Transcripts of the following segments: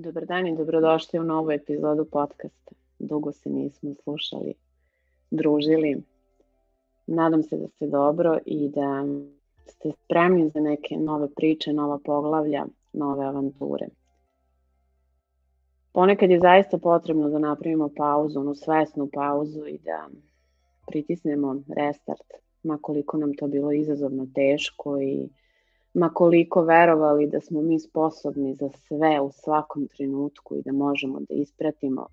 Dobar dan i dobrodošli u novu epizodu podcasta. Dugo se nismo slušali, družili. Nadam se da ste dobro i da ste spremni za neke nove priče, nova poglavlja, nove avanture. Ponekad je zaista potrebno da napravimo pauzu, onu svesnu pauzu i da pritisnemo restart, makoliko nam to bilo izazovno teško i ma koliko verovali da smo mi sposobni za sve u svakom trenutku i da možemo da ispratimo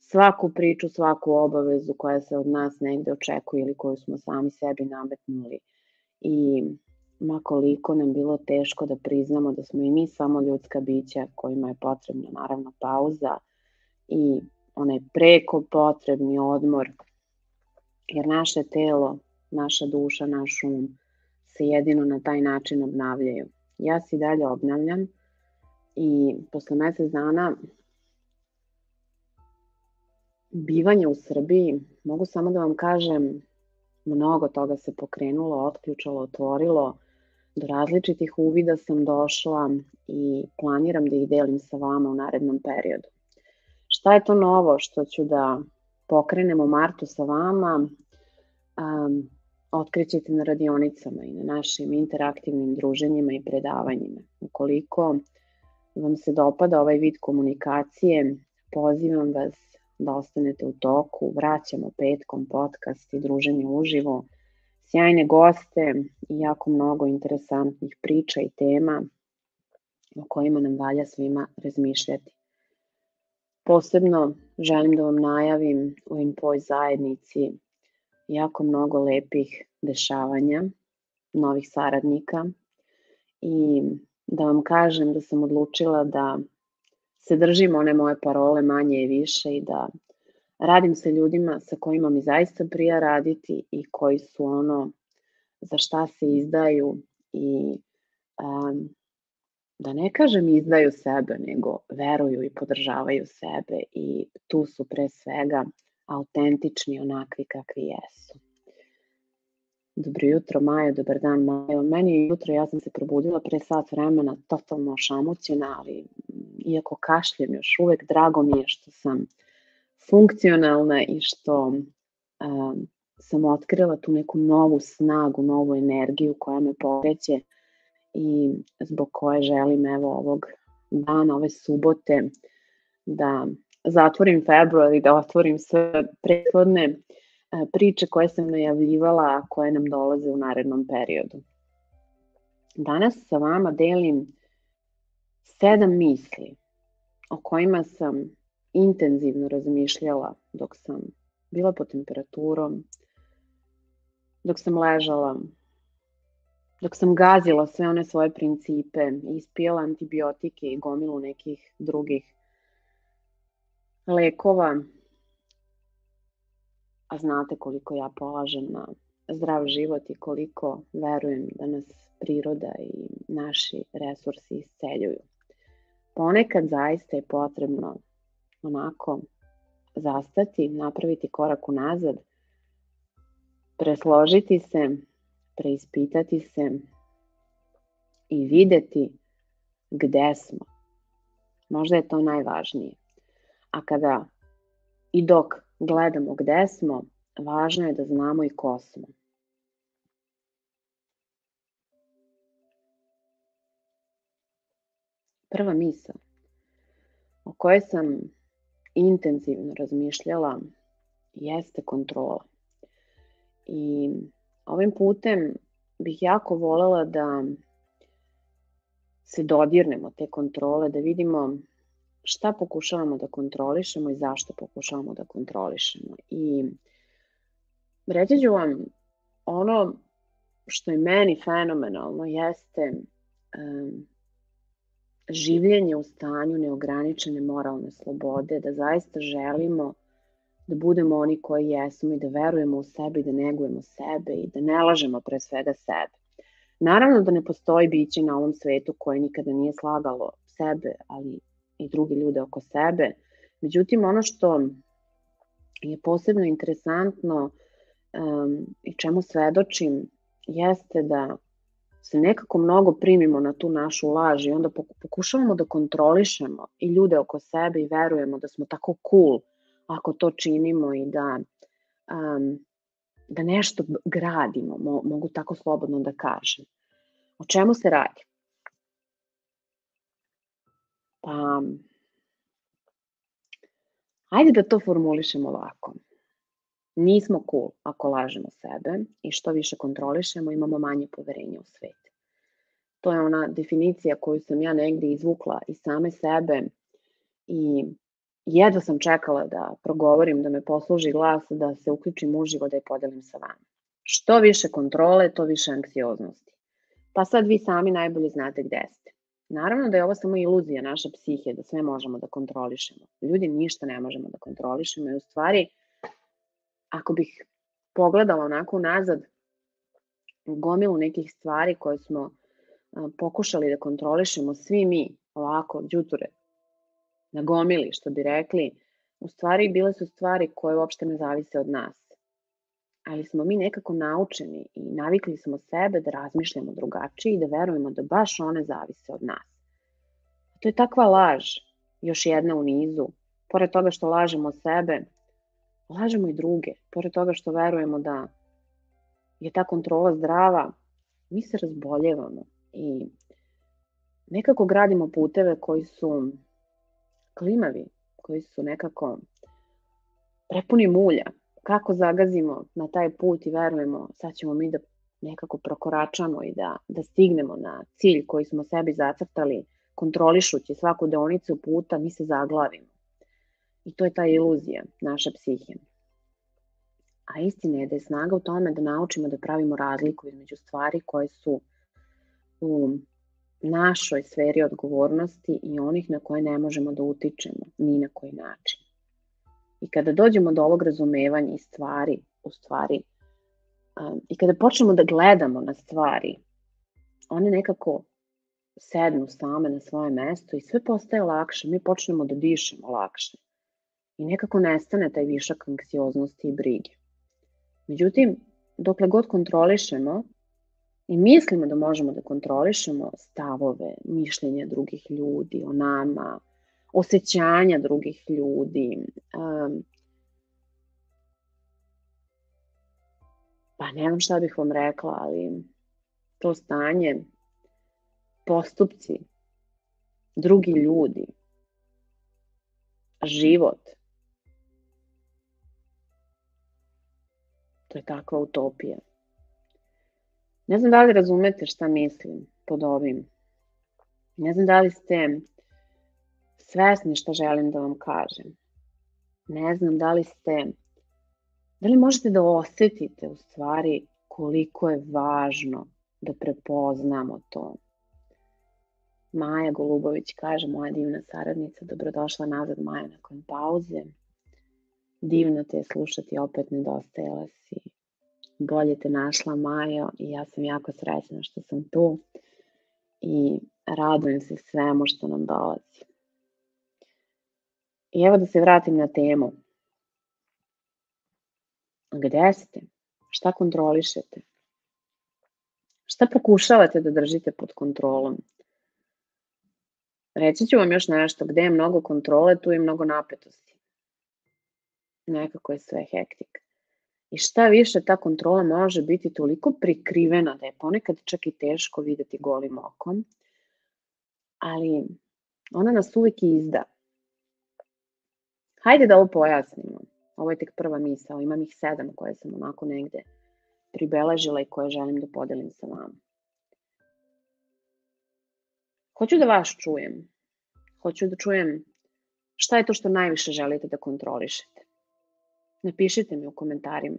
svaku priču, svaku obavezu koja se od nas negde očekuje ili koju smo sami sebi nametnuli. I ma koliko nam bilo teško da priznamo da smo i mi samo ljudska bića kojima je potrebna naravno pauza i onaj preko potrebni odmor, jer naše telo, naša duša, naš um se jedino na taj način obnavljaju. Ja se i dalje obnavljam i posle mesec dana bivanja u Srbiji, mogu samo da vam kažem, mnogo toga se pokrenulo, otključalo, otvorilo, do različitih uvida sam došla i planiram da ih delim sa vama u narednom periodu. Šta je to novo što ću da pokrenem u martu sa vama? Um, otkrićete na radionicama i na našim interaktivnim druženjima i predavanjima. Ukoliko vam se dopada ovaj vid komunikacije, pozivam vas da ostanete u toku, vraćamo petkom podcast i druženje uživo, sjajne goste i jako mnogo interesantnih priča i tema o kojima nam valja svima razmišljati. Posebno želim da vam najavim u Impoj zajednici jako mnogo lepih dešavanja, novih saradnika i da vam kažem da sam odlučila da se držim one moje parole manje i više i da radim sa ljudima sa kojima mi zaista prija raditi i koji su ono za šta se izdaju i um, da ne kažem izdaju sebe, nego veruju i podržavaju sebe i tu su pre svega autentični onakvi kakvi jesu. Dobro jutro Majo, dobar dan Majo. Meni je jutro, ja sam se probudila pre sat vremena totalno šamućena, ali iako kašljem još uvek, drago mi je što sam funkcionalna i što um, sam otkrila tu neku novu snagu, novu energiju koja me pokreće i zbog koje želim evo ovog dana, ove subote da zatvorim februar i da otvorim sve prethodne e, priče koje sam najavljivala, a koje nam dolaze u narednom periodu. Danas sa vama delim sedam misli o kojima sam intenzivno razmišljala dok sam bila pod temperaturom, dok sam ležala, dok sam gazila sve one svoje principe, ispijala antibiotike i gomilu nekih drugih lekova, a znate koliko ja polažem na zdrav život i koliko verujem da nas priroda i naši resursi isceljuju. Ponekad zaista je potrebno onako zastati, napraviti korak unazad, presložiti se, preispitati se i videti gde smo. Možda je to najvažnije. A kada i dok gledamo gde smo, važno je da znamo i ko smo. Prva misa o kojoj sam intenzivno razmišljala jeste kontrola. I ovim putem bih jako volela da se dodirnemo te kontrole, da vidimo šta pokušavamo da kontrolišemo i zašto pokušavamo da kontrolišemo. I reći ću vam ono što je meni fenomenalno jeste um, življenje u stanju neograničene moralne slobode, da zaista želimo da budemo oni koji jesmo i da verujemo u sebe i da negujemo sebe i da ne lažemo pre svega sebe. Naravno da ne postoji biće na ovom svetu koje nikada nije slagalo sebe, ali i druge ljude oko sebe. Međutim, ono što je posebno interesantno um, i čemu svedočim jeste da se nekako mnogo primimo na tu našu laž i onda pokušavamo da kontrolišemo i ljude oko sebe i verujemo da smo tako cool ako to činimo i da, um, da nešto gradimo, mo, mogu tako slobodno da kažem. O čemu se radi? Pa, ajde da to formulišemo ovako. Nismo cool ako lažemo sebe i što više kontrolišemo, imamo manje poverenja u svet. To je ona definicija koju sam ja negde izvukla iz same sebe i jedva sam čekala da progovorim, da me posluži glas, da se uključim uživo, da je podelim sa vama. Što više kontrole, to više anksioznosti. Pa sad vi sami najbolje znate gde ste. Naravno da je ovo samo iluzija naše psihe, da sve možemo da kontrolišemo. Ljudi ništa ne možemo da kontrolišemo i u stvari, ako bih pogledala onako nazad, gomilu nekih stvari koje smo pokušali da kontrolišemo svi mi, ovako, džuture, na gomili, što bi rekli, u stvari bile su stvari koje uopšte ne zavise od nas. Ali smo mi nekako naučeni i navikli smo sebe da razmišljamo drugačije i da verujemo da baš one zavise od nas. To je takva laž, još jedna u nizu. Pored toga što lažemo sebe, lažemo i druge. Pored toga što verujemo da je ta kontrola zdrava, mi se razboljevamo i nekako gradimo puteve koji su klimavi, koji su nekako prepuni mulja. Kako zagazimo na taj put i verujemo, sad ćemo mi da nekako prokoračamo i da, da stignemo na cilj koji smo sebi zacrtali, kontrolišući svaku deonicu puta, mi se zaglavimo. I to je ta iluzija naše psihe. A istina je da je snaga u tome da naučimo da pravimo razliku između stvari koje su u našoj sferi odgovornosti i onih na koje ne možemo da utičemo, ni na koji način. I kada dođemo do ovog razumevanja i stvari, u stvari, um, i kada počnemo da gledamo na stvari, one nekako sednu same na svoje mesto i sve postaje lakše, mi počnemo da dišemo lakše. I nekako nestane taj višak anksioznosti i brige. Međutim, dokle god kontrolišemo i mislimo da možemo da kontrolišemo stavove, mišljenja drugih ljudi o nama, osjećanja drugih ljudi, um, pa ne znam šta bih vam rekla, ali to stanje, postupci, drugi ljudi, život, to je takva utopija. Ne znam da li razumete šta mislim pod ovim. Ne znam da li ste svesni šta želim da vam kažem. Ne znam da li ste, da li možete da osetite u stvari koliko je važno da prepoznamo to. Maja Golubović kaže, moja divna saradnica, dobrodošla nazad Maja nakon pauze. Divno te je slušati, opet nedostajala si bolje te našla Majo i ja sam jako srećna što sam tu i radujem se svemu što nam dolazi. I evo da se vratim na temu. Gde ste? Šta kontrolišete? Šta pokušavate da držite pod kontrolom? Reći ću vam još nešto, gde je mnogo kontrole, tu je mnogo napetosti. Nekako je sve hektika. I šta više ta kontrola može biti toliko prikrivena da je ponekad čak i teško videti golim okom, ali ona nas uvek izda. Hajde da ovo pojasnimo. Ovo je tek prva misao, imam ih sedam koje sam onako negde pribeležila i koje želim da podelim sa vama. Hoću da vas čujem. Hoću da čujem šta je to što najviše želite da kontrolišete. Napišite mi u komentarima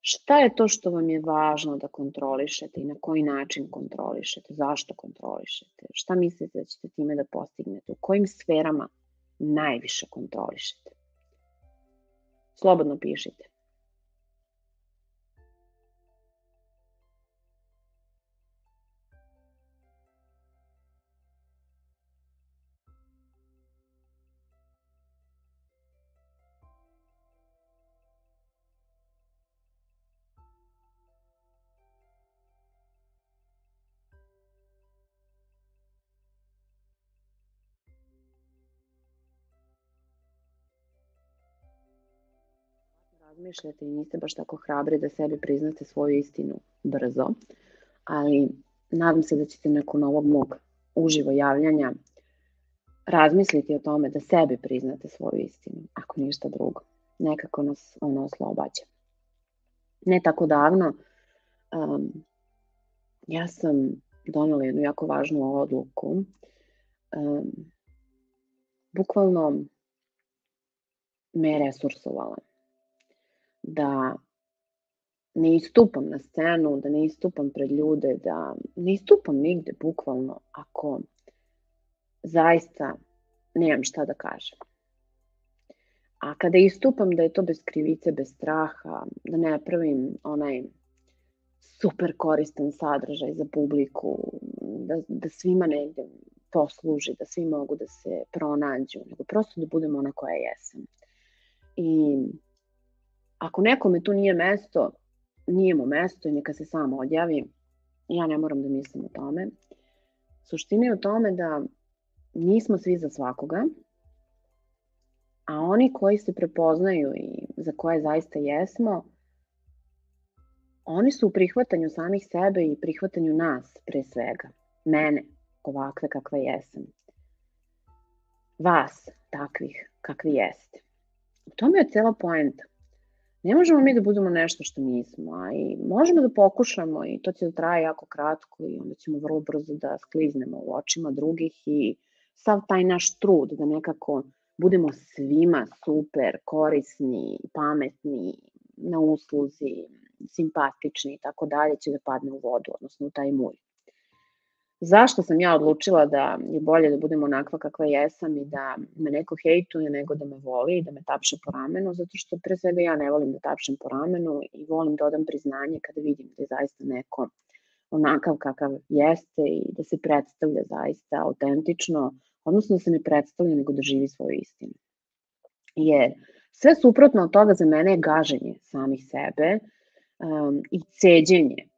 šta je to što vam je važno da kontrolišete i na koji način kontrolišete, zašto kontrolišete, šta mislite da ćete time da postignete, u kojim sferama najviše kontrolišete. Slobodno pišite. Razmišljate i niste baš tako hrabri da sebi priznate svoju istinu brzo, ali nadam se da ćete nakon ovog mog uživo javljanja razmisliti o tome da sebi priznate svoju istinu, ako ništa drugo. Nekako nas ono oslobađa. Ne tako davno um, ja sam donela jednu jako važnu odluku. Um, bukvalno me resursovala. Da ne istupam na scenu, da ne istupam pred ljude, da ne istupam nigde, bukvalno, ako zaista nemam šta da kažem. A kada istupam da je to bez krivice, bez straha, da ne pravim onaj super koristan sadržaj za publiku, da, da svima negde posluži, da svi mogu da se pronađu, nego prosto da budem ona koja jesam. I ako nekome tu nije mesto, nije mu mesto i neka se samo odjavi, ja ne moram da mislim o tome. Suština je u tome da nismo svi za svakoga, a oni koji se prepoznaju i za koje zaista jesmo, oni su u prihvatanju samih sebe i prihvatanju nas pre svega, mene, ovakve kakva jesam. Vas, takvih kakvi jeste. U tome je cela poenta. Ne možemo mi da budemo nešto što nismo, a i možemo da pokušamo i to će da traje jako kratko i onda ćemo vrlo brzo da skliznemo u očima drugih i sav taj naš trud da nekako budemo svima super, korisni, pametni, na usluzi, simpatični i tako dalje će da padne u vodu, odnosno u taj mulj. Zašto sam ja odlučila da je bolje da budem onakva kakva jesam i da me neko hejtuje nego da me voli i da me tapše po ramenu? Zato što pre svega ja ne volim da tapšem po ramenu i volim da odam priznanje kada vidim da je zaista neko onakav kakav jeste i da se predstavlja zaista autentično, odnosno da se ne predstavlja nego da živi svoju istinu. Jer sve suprotno od toga za mene je gaženje samih sebe um, i ceđenje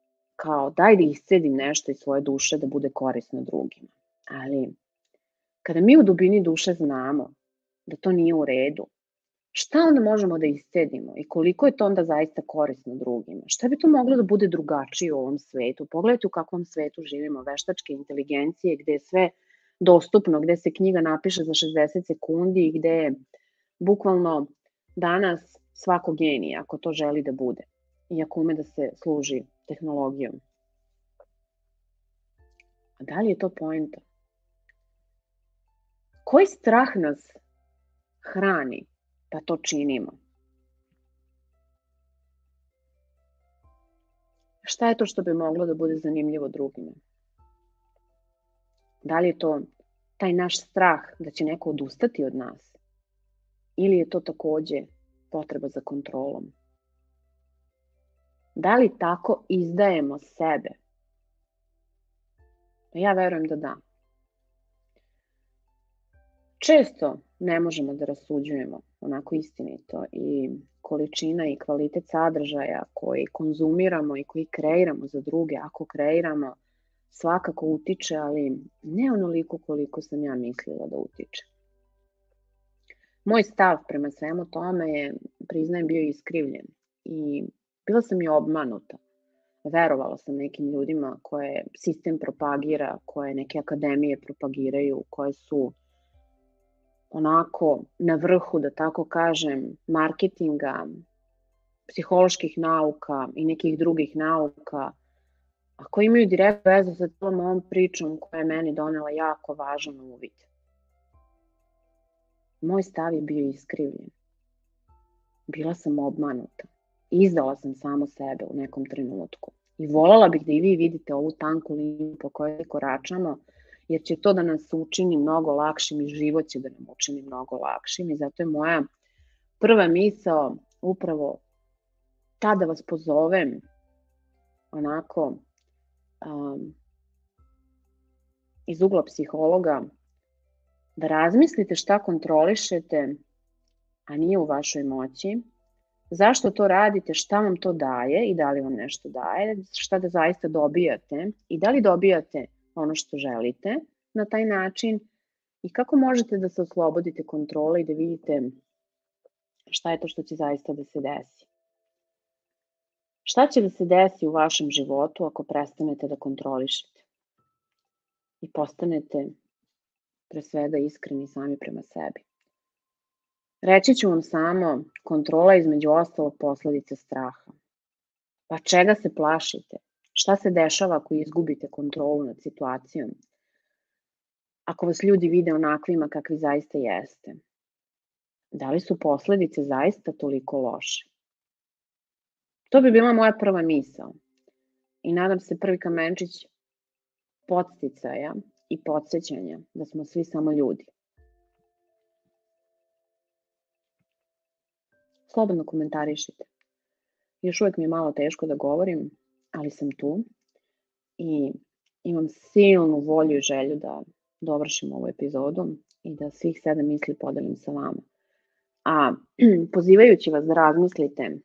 kao daj da iscedim nešto iz svoje duše da bude korisno drugima. Ali kada mi u dubini duše znamo da to nije u redu, šta onda možemo da iscedimo i koliko je to onda zaista korisno drugima? Šta bi to moglo da bude drugačije u ovom svetu? Pogledajte u kakvom svetu živimo, veštačke inteligencije, gde je sve dostupno, gde se knjiga napiše za 60 sekundi i gde je bukvalno danas svako genije ako to želi da bude i ako ume da se služi tehnologijom. A da li je to poenta? Koji strah nas hrani pa to činimo? Šta je to što bi moglo da bude zanimljivo drugima? Da li je to taj naš strah da će neko odustati od nas? Ili je to takođe potreba za kontrolom? Da li tako izdajemo sebe? Ja verujem da da. Često ne možemo da rasuđujemo onako istinito i količina i kvalitet sadržaja koji konzumiramo i koji kreiramo za druge, ako kreiramo, svakako utiče, ali ne onoliko koliko sam ja mislila da utiče. Moj stav prema svemu tome je, priznajem, bio iskrivljen i bila sam i obmanuta. Verovala sam nekim ljudima koje sistem propagira, koje neke akademije propagiraju, koje su onako na vrhu, da tako kažem, marketinga, psiholoških nauka i nekih drugih nauka, a koji imaju direktnu vezu sa celom ovom pričom koja je meni donela jako važan uvid. Moj stav je bio iskrivljen. Bila sam obmanuta. Izdala sam samo sebe u nekom trenutku. I volala bih da i vi vidite ovu tanku liniju po kojoj koračamo, jer će to da nas učini mnogo lakšim i život će da nam učini mnogo lakšim i zato je moja prva misao upravo ta da vas pozovem onako um, iz ugla psihologa da razmislite šta kontrolišete, a nije u vašoj moći, zašto to radite, šta vam to daje i da li vam nešto daje, šta da zaista dobijate i da li dobijate ono što želite na taj način i kako možete da se oslobodite kontrole i da vidite šta je to što će zaista da se desi. Šta će da se desi u vašem životu ako prestanete da kontrolišete i postanete pre svega iskreni sami prema sebi? Reći ću vam samo kontrola između ostalog posledica straha. Pa čega se plašite? Šta se dešava ako izgubite kontrolu nad situacijom? Ako vas ljudi vide onakvima kakvi zaista jeste? Da li su posledice zaista toliko loše? To bi bila moja prva misao. I nadam se prvi kamenčić podsticaja i podsjećanja da smo svi samo ljudi. Slobodno komentarišite. Još uvek mi je malo teško da govorim, ali sam tu i imam silnu volju i želju da dovršim ovu epizodu i da svih sedam misli podelim sa vama. A pozivajući vas da razmislite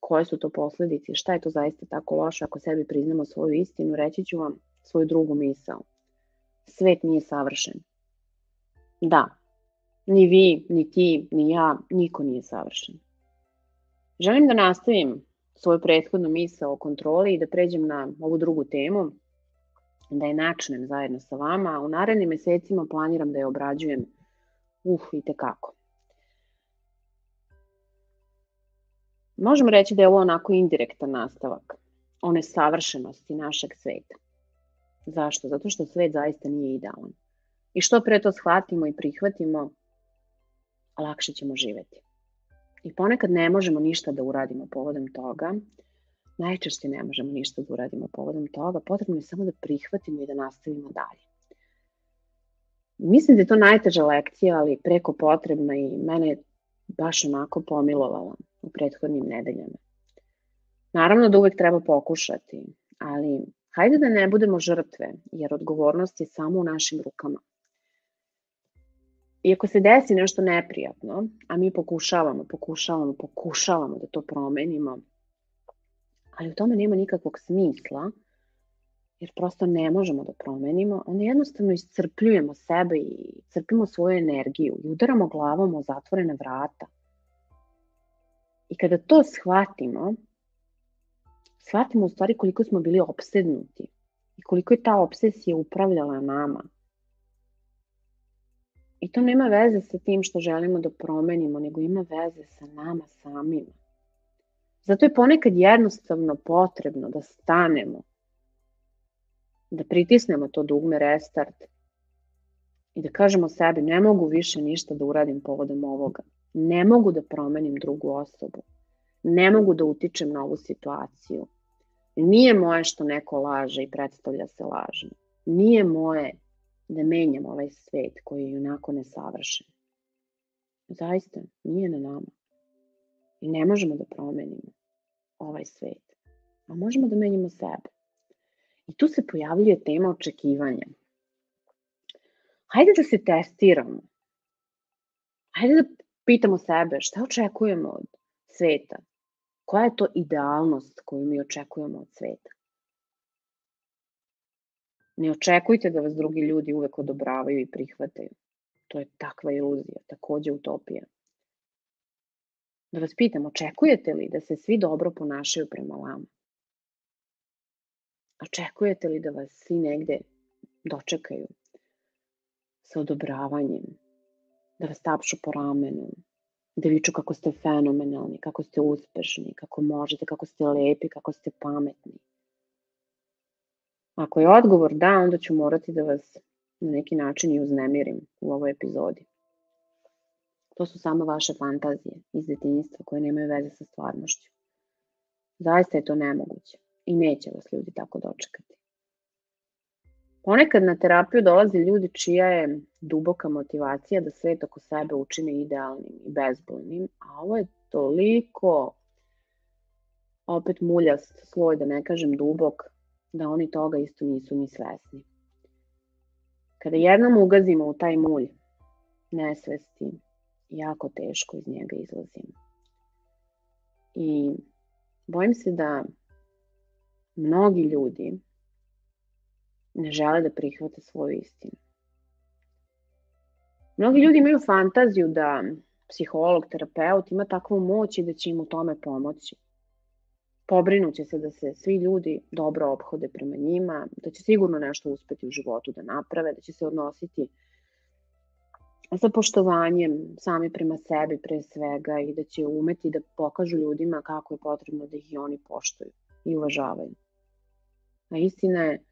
koje su to posledice, šta je to zaista tako loše ako sebi priznamo svoju istinu, reći ću vam svoju drugu misao. Svet nije savršen. Da, ni vi, ni ti, ni ja, niko nije savršen. Želim da nastavim svoju prethodnu misao o kontroli i da pređem na ovu drugu temu, da je načnem zajedno sa vama. U narednim mesecima planiram da je obrađujem uf i tekako. Možemo reći da je ovo onako indirektan nastavak one savršenosti našeg sveta. Zašto? Zato što svet zaista nije idealan. I što pre to shvatimo i prihvatimo, lakše ćemo živeti. I ponekad ne možemo ništa da uradimo povodom toga, najčešće ne možemo ništa da uradimo povodom toga, potrebno je samo da prihvatimo i da nastavimo dalje. Mislim da je to najteža lekcija, ali preko potrebna i mene je baš onako pomilovala u prethodnim nedeljama. Naravno da uvek treba pokušati, ali hajde da ne budemo žrtve, jer odgovornost je samo u našim rukama. I ako se desi nešto neprijatno, a mi pokušavamo, pokušavamo, pokušavamo da to promenimo, ali u tome nema nikakvog smisla, jer prosto ne možemo da promenimo, onda jednostavno iscrpljujemo sebe i crpimo svoju energiju i udaramo glavom o zatvorene vrata. I kada to shvatimo, shvatimo u stvari koliko smo bili obsednuti i koliko je ta obsesija upravljala nama – I to nema veze sa tim što želimo da promenimo, nego ima veze sa nama samima. Zato je ponekad jednostavno potrebno da stanemo, da pritisnemo to dugme restart i da kažemo sebi ne mogu više ništa da uradim povodom ovoga. Ne mogu da promenim drugu osobu. Ne mogu da utičem na ovu situaciju. Nije moje što neko laže i predstavlja se lažno. Nije moje da menjamo ovaj svet koji je onako nesavršen. Zaista, nije na nama. I ne možemo da promenimo ovaj svet. A možemo da menjamo sebe. I tu se pojavljuje tema očekivanja. Hajde da se testiramo. Hajde da pitamo sebe šta očekujemo od sveta. Koja je to idealnost koju mi očekujemo od sveta? Ne očekujte da vas drugi ljudi uvek odobravaju i prihvataju. To je takva iluzija, takođe utopija. Da vas pitam, očekujete li da se svi dobro ponašaju prema vama? Očekujete li da vas svi negde dočekaju sa odobravanjem, da vas tapšu po ramenu, da viču kako ste fenomenalni, kako ste uspešni, kako možete, kako ste lepi, kako ste pametni? Ako je odgovor da, onda ću morati da vas na neki način i uznemirim u ovoj epizodi. To su samo vaše fantazije iz detinjstva koje nemaju veze sa stvarnošću. Zaista je to nemoguće i neće vas ljudi tako dočekati. Ponekad na terapiju dolaze ljudi čija je duboka motivacija da svet oko sebe učine idealnim i bezbolnim, a ovo je toliko opet muljast sloj, da ne kažem dubok, da oni toga isto nisu ni svesni. Kada jednom ugazimo u taj mulj nesvesti, jako teško iz njega izlazimo. I bojim se da mnogi ljudi ne žele da prihvate svoju istinu. Mnogi ljudi imaju fantaziju da psiholog, terapeut ima takvu moć i da će im u tome pomoći. Pobrinuće se da se svi ljudi dobro obhode prema njima, da će sigurno nešto uspeti u životu da naprave, da će se odnositi sa poštovanjem sami prema sebi pre svega i da će umeti da pokažu ljudima kako je potrebno da ih i oni poštuju i uvažavaju. A istina je,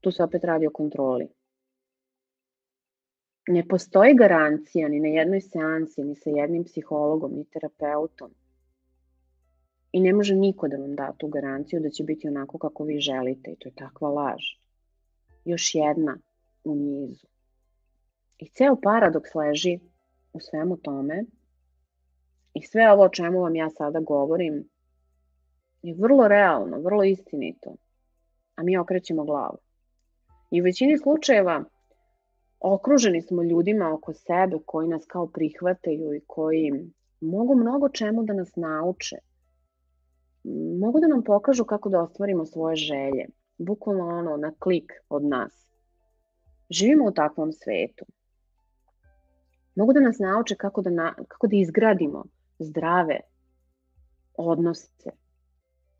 tu se opet radi o kontroli. Ne postoji garancija ni na jednoj seansi, ni sa jednim psihologom, ni terapeutom. I ne može niko da vam da tu garanciju da će biti onako kako vi želite i to je takva laž. Još jedna u nizu. I ceo paradoks leži u svemu tome i sve ovo o čemu vam ja sada govorim je vrlo realno, vrlo istinito, a mi okrećemo glavu. I u većini slučajeva okruženi smo ljudima oko sebe koji nas kao prihvataju i koji mogu mnogo čemu da nas nauče. Mogu da nam pokažu kako da ostvarimo svoje želje. Bukvalno ono, na klik od nas. Živimo u takvom svetu. Mogu da nas nauče kako da, na, kako da izgradimo zdrave odnose,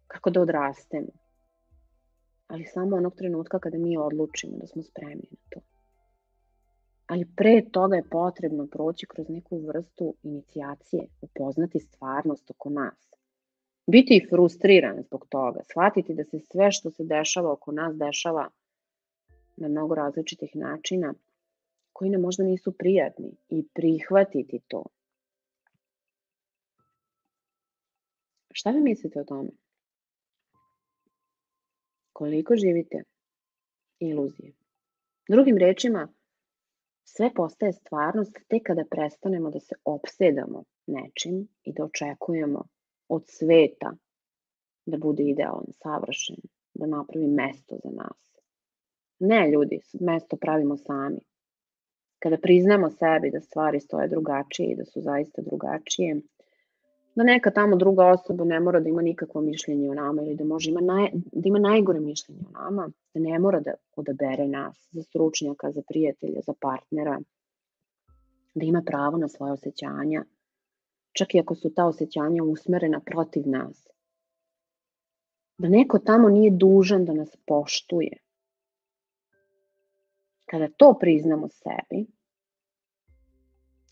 kako da odrastemo. Ali samo onog trenutka kada mi odlučimo da smo spremni na to. Ali pre toga je potrebno proći kroz neku vrstu inicijacije, upoznati stvarnost oko nas. Biti frustriran zbog toga, shvatiti da se sve što se dešava oko nas dešava na mnogo različitih načina koji nam možda nisu prijatni i prihvatiti to. Šta vi mislite o tome? Koliko živite iluzije? Drugim rečima, sve postaje stvarnost tek kada prestanemo da se opsedamo nečim i da očekujemo od sveta da bude idealan, savršen, da napravi mesto za nas. Ne, ljudi, mesto pravimo sami kada priznamo sebi da stvari stoje drugačije i da su zaista drugačije, da neka tamo druga osoba ne mora da ima nikakvo mišljenje o nama ili da može ima naj, da ima najgore mišljenje o nama, da ne mora da odabere nas za stručnjaka, za prijatelja, za partnera, da ima pravo na svoje osjećanja, čak i ako su ta osjećanja usmerena protiv nas. Da neko tamo nije dužan da nas poštuje, Kada to priznamo sebi,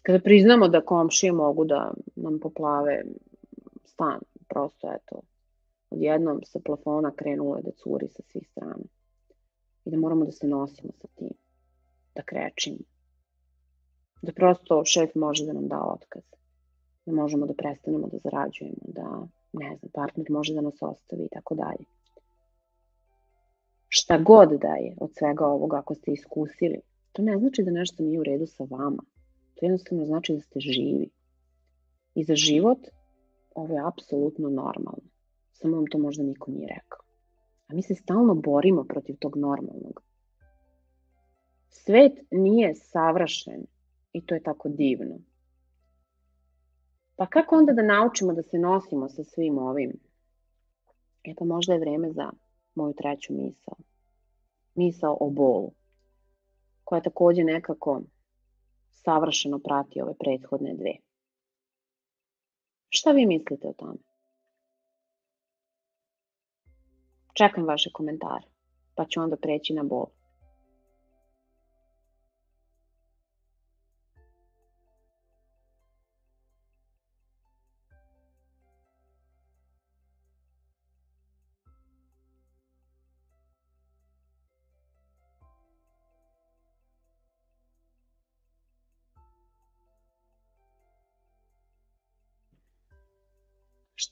kada priznamo da komšije mogu da nam poplave stan, prosto eto, odjednom sa plafona krenulo je da curi sa svih strana. I da moramo da se nosimo sa tim, da krećimo. Da prosto šef može da nam da otkaz. Da možemo da prestanemo da zarađujemo, da, ne znam, partner može da nas ostavi i tako dalje šta god da je od svega ovoga ako ste iskusili, to ne znači da nešto nije u redu sa vama. To jednostavno znači da ste živi. I za život ovo je apsolutno normalno. Samo vam to možda niko nije rekao. A mi se stalno borimo protiv tog normalnog. Svet nije savršen i to je tako divno. Pa kako onda da naučimo da se nosimo sa svim ovim? E pa možda je vreme za moju treću misao. Misao o bolu, koja takođe nekako savršeno prati ove prethodne dve. Šta vi mislite o tome? Čekam vaše komentare, pa ću onda preći na bol.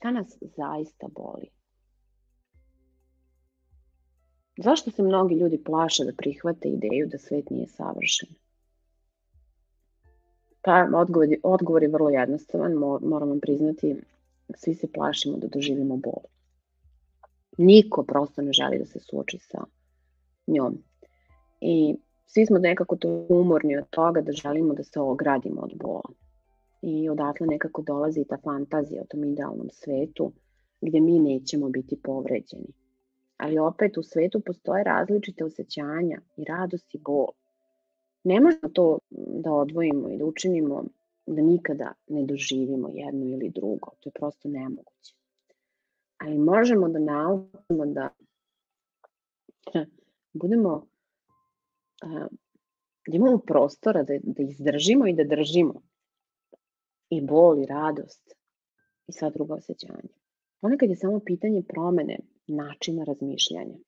Šta nas zaista boli? Zašto se mnogi ljudi plaše da prihvate ideju da svet nije savršen? Pa odgovor, odgovor je vrlo jednostavan, moram vam priznati, svi se plašimo da doživimo bol. Niko prosto ne želi da se suoči sa njom. I svi smo nekako to umorni od toga da želimo da se ogradimo od bola i odatle nekako dolazi ta fantazija o tom idealnom svetu gde mi nećemo biti povređeni. Ali opet u svetu postoje različite osjećanja i radost i bol. Ne možemo to da odvojimo i da učinimo da nikada ne doživimo jedno ili drugo. To je prosto nemoguće. ali možemo da naučimo da, budemo da imamo prostora da, da izdržimo i da držimo i bol i radost i sva druga osjećanja. Ponekad je samo pitanje promene načina razmišljanja.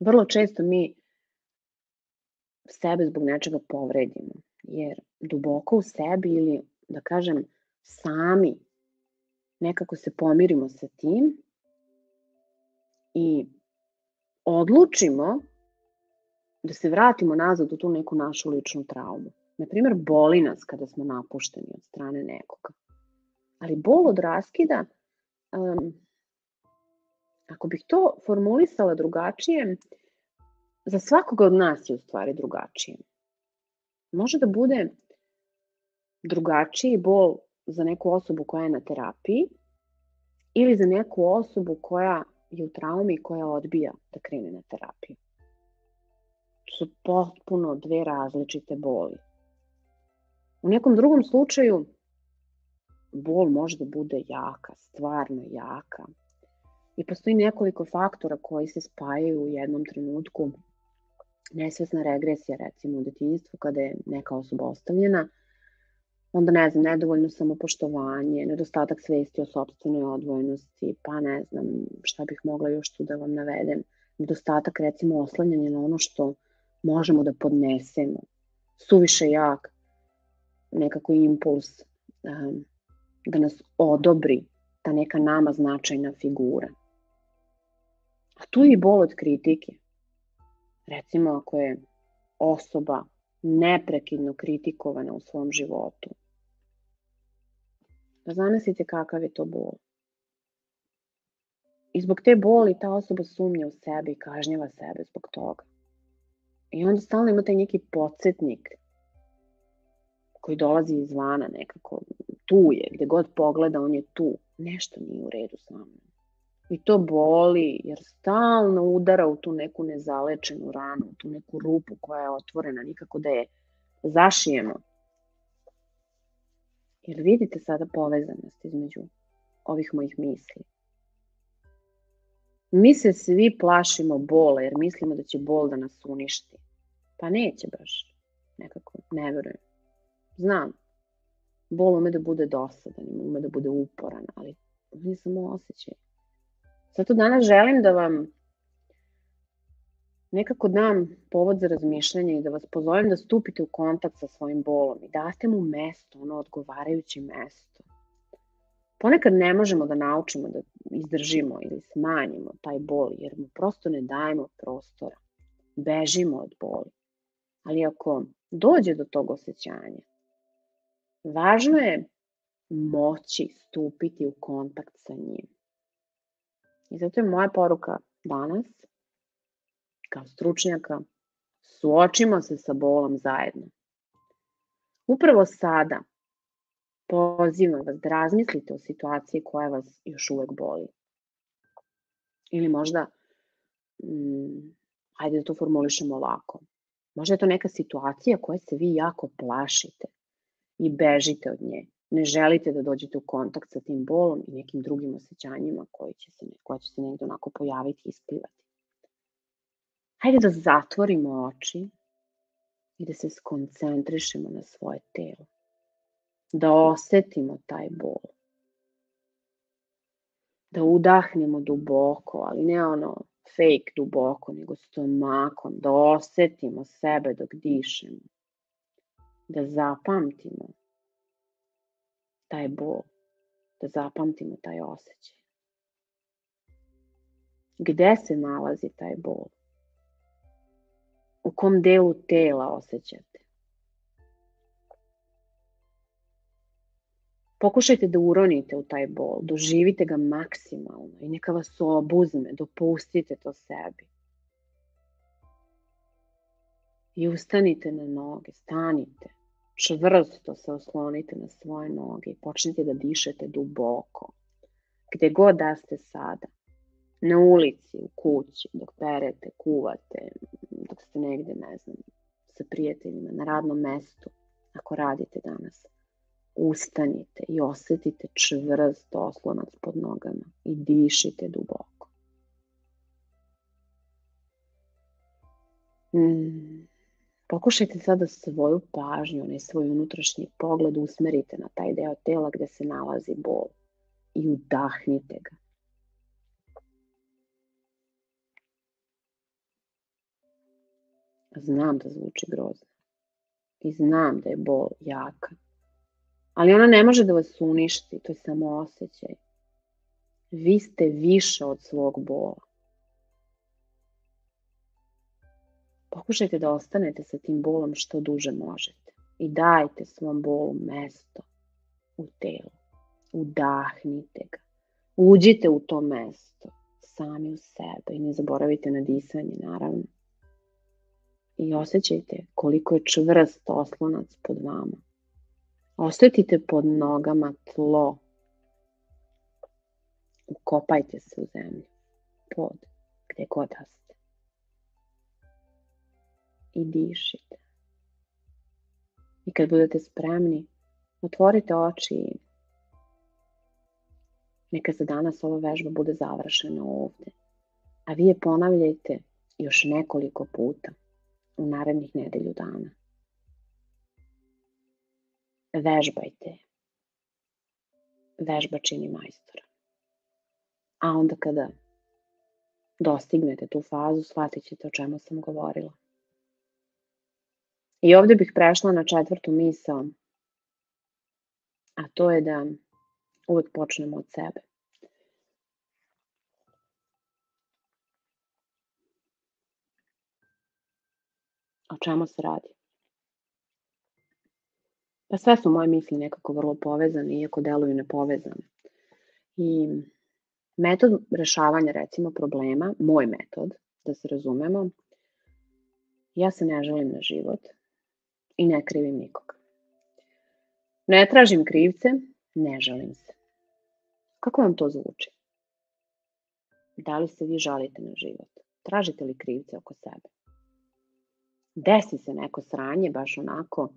Vrlo često mi sebe zbog nečega povredimo, jer duboko u sebi ili da kažem sami nekako se pomirimo sa tim i odlučimo da se vratimo nazad u tu neku našu ličnu traumu. Naprimer, boli nas kada smo napušteni od strane nekoga. Ali bol od raskida, um, ako bih to formulisala drugačije, za svakoga od nas je u stvari drugačije. Može da bude drugačiji bol za neku osobu koja je na terapiji ili za neku osobu koja je u traumi i koja odbija da krene na terapiju. To su potpuno dve različite boli. U nekom drugom slučaju bol može da bude jaka, stvarno jaka. I postoji nekoliko faktora koji se spajaju u jednom trenutku. Nesvesna regresija, recimo u detinjstvu, kada je neka osoba ostavljena, onda ne znam, nedovoljno samopoštovanje, nedostatak svesti o sobstvenoj odvojenosti, pa ne znam šta bih mogla još tu da vam navedem, nedostatak recimo oslanjanja na ono što možemo da podnesemo, suviše jak nekako impuls um, da nas odobri ta neka nama značajna figura. A tu je i bol od kritike. Recimo ako je osoba neprekidno kritikovana u svom životu. Da zamislite kakav je to bol. I zbog te boli ta osoba sumnja u sebe i kažnjava sebe zbog toga. I onda stalno ima taj neki podsjetnik koji dolazi izvana nekako, tu je, gde god pogleda on je tu. Nešto nije u redu sa mnom. I to boli, jer stalno udara u tu neku nezalečenu ranu, u tu neku rupu koja je otvorena, nikako da je zašijemo. Jer vidite sada povezanost između ovih mojih misli. Mi se svi plašimo bola jer mislimo da će bol da nas uništi. Pa neće baš. Nekako, ne verujem. Znam. Bol ume da bude dosadan, ume da bude uporan, ali on je samo osjećaj. Zato danas želim da vam nekako dam povod za razmišljanje i da vas pozovem da stupite u kontakt sa svojim bolom i date mu mesto, ono odgovarajuće mesto. Ponekad ne možemo da naučimo da izdržimo ili smanjimo taj bol jer mu prosto ne dajemo prostora. Bežimo od boli. Ali ako dođe do tog osjećanja, važno je moći stupiti u kontakt sa njim. I zato je moja poruka danas kao stručnjaka, suočimo se sa bolom zajedno. Upravo sada pozivam vas da razmislite o situaciji koja vas još uvek boli. Ili možda, mm, hajde da to formulišemo ovako, možda je to neka situacija koja se vi jako plašite i bežite od nje. Ne želite da dođete u kontakt sa tim bolom i nekim drugim osjećanjima koji će se, koja će se negde onako pojaviti i isplivati. Hajde da zatvorimo oči i da se skoncentrišemo na svoje telo. Da osetimo taj bol. Da udahnemo duboko, ali ne ono fake duboko, nego stomakom. Da osetimo sebe dok dišemo. Da zapamtimo taj bol. Da zapamtimo taj osjećaj. Gde se nalazi taj bol? u kom delu tela osjećate. Pokušajte da uronite u taj bol, doživite ga maksimalno i neka vas obuzme, dopustite to sebi. I ustanite na noge, stanite, čvrsto se oslonite na svoje noge i počnite da dišete duboko. Gde god da ste sada, na ulici, u kući, dok perete, kuvate, dok ste negde, ne znam, sa prijateljima, na radnom mestu, ako radite danas. ustanite i osetite čvrst oslonac pod nogama i dišite duboko. Mm. Pokušajte sada svoju pažnju, ne svoj unutrašnji pogled usmerite na taj deo tela gde se nalazi bol i udahnite ga. Znam da zvuči grozno i znam da je bol jaka, ali ona ne može da vas uništi, to je samo osjećaj. Vi ste više od svog bola. Pokušajte da ostanete sa tim bolom što duže možete i dajte svom bolu mesto u telu. Udahnite ga. Uđite u to mesto sami u sebe i ne zaboravite na disanje, naravno. I osjećajte koliko je čvrst oslonac pod vama. Osetite pod nogama tlo. Ukopajte se u zemlju. Pod, gde god da ste i dišite. I kad budete spremni, otvorite oči i neka za danas ova vežba bude završena ovde. A vi je ponavljajte još nekoliko puta u narednih nedelju dana. Vežbajte. Vežba čini majstora. A onda kada dostignete tu fazu, shvatit ćete o čemu sam govorila. I ovde bih prešla na četvrtu misao, a to je da uvek počnemo od sebe. O čemu se radi? Pa sve su moje misli nekako vrlo povezane, iako deluju nepovezane. I metod rešavanja, recimo, problema, moj metod, da se razumemo, ja se ne želim na život, i ne krivim nikoga. Ne tražim krivce, ne žalim se. Kako vam to zvuči? Da li se vi žalite na život? Tražite li krivce oko sebe? Desi se neko sranje, baš onako,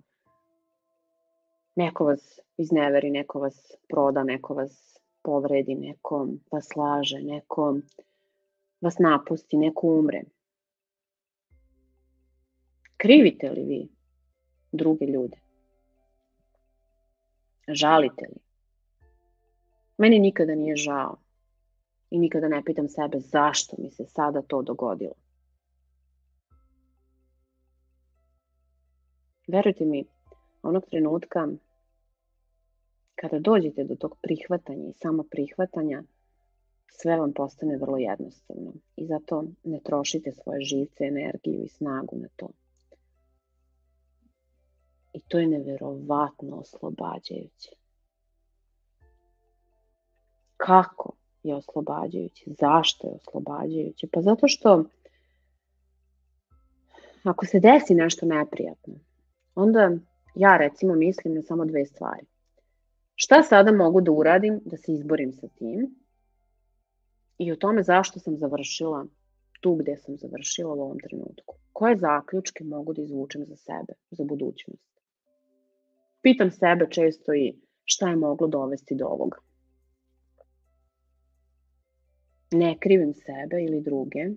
neko vas izneveri, neko vas proda, neko vas povredi, neko vas laže, neko vas napusti, neko umre. Krivite li vi druge ljude? Žalite li? Meni nikada nije žao i nikada ne pitam sebe zašto mi se sada to dogodilo. Verujte mi, onog trenutka kada dođete do tog prihvatanja i samo prihvatanja, sve vam postane vrlo jednostavno i zato ne trošite svoje živce, energiju i snagu na to. I to je neverovatno oslobađajuće. Kako je oslobađajuće? Zašto je oslobađajuće? Pa zato što ako se desi nešto neprijatno, onda ja recimo mislim na samo dve stvari. Šta sada mogu da uradim da se izborim sa tim i o tome zašto sam završila tu gde sam završila u ovom trenutku. Koje zaključke mogu da izvučem za sebe, za budućnost? Pitam sebe često i šta je moglo dovesti do ovoga. Ne krivim sebe ili druge,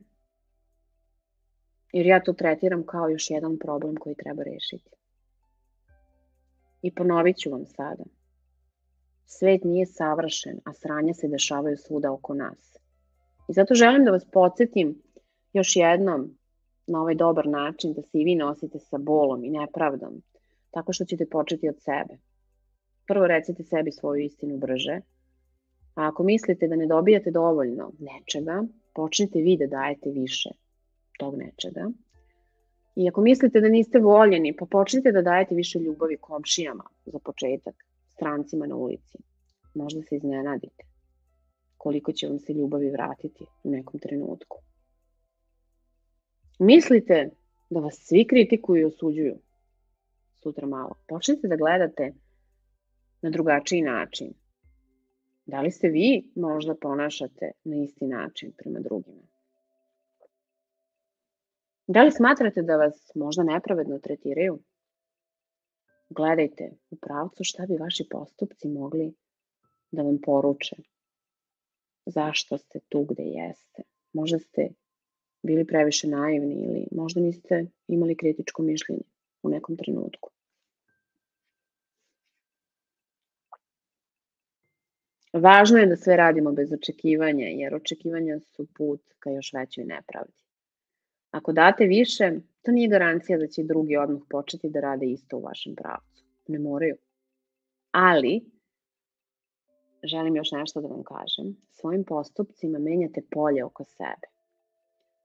jer ja to tretiram kao još jedan problem koji treba rešiti. I ponovit ću vam sada. Svet nije savršen, a sranja se dešavaju svuda oko nas. I zato želim da vas podsjetim još jednom na ovaj dobar način da se i vi nosite sa bolom i nepravdom, tako što ćete početi od sebe. Prvo recite sebi svoju istinu brže, a ako mislite da ne dobijate dovoljno nečega, počnite vi da dajete više tog nečega. I ako mislite da niste voljeni, pa počnite da dajete više ljubavi komšijama za početak, strancima na ulici. Možda se iznenadite koliko će vam se ljubavi vratiti u nekom trenutku. Mislite da vas svi kritikuju i osuđuju, sutra malo. Počnite da gledate na drugačiji način. Da li se vi možda ponašate na isti način prema drugima? Da li smatrate da vas možda nepravedno tretiraju? gledajte u pravcu šta bi vaši postupci mogli da vam poruče. Zašto ste tu gde jeste? Možda ste bili previše naivni ili možda niste imali kritičko mišljenje u nekom trenutku. Važno je da sve radimo bez očekivanja, jer očekivanja su put ka još većoj nepravdi. Ako date više, to nije garancija da će drugi odmah početi da rade isto u vašem pravcu. Ne moraju. Ali, želim još nešto da vam kažem. Svojim postupcima menjate polje oko sebe.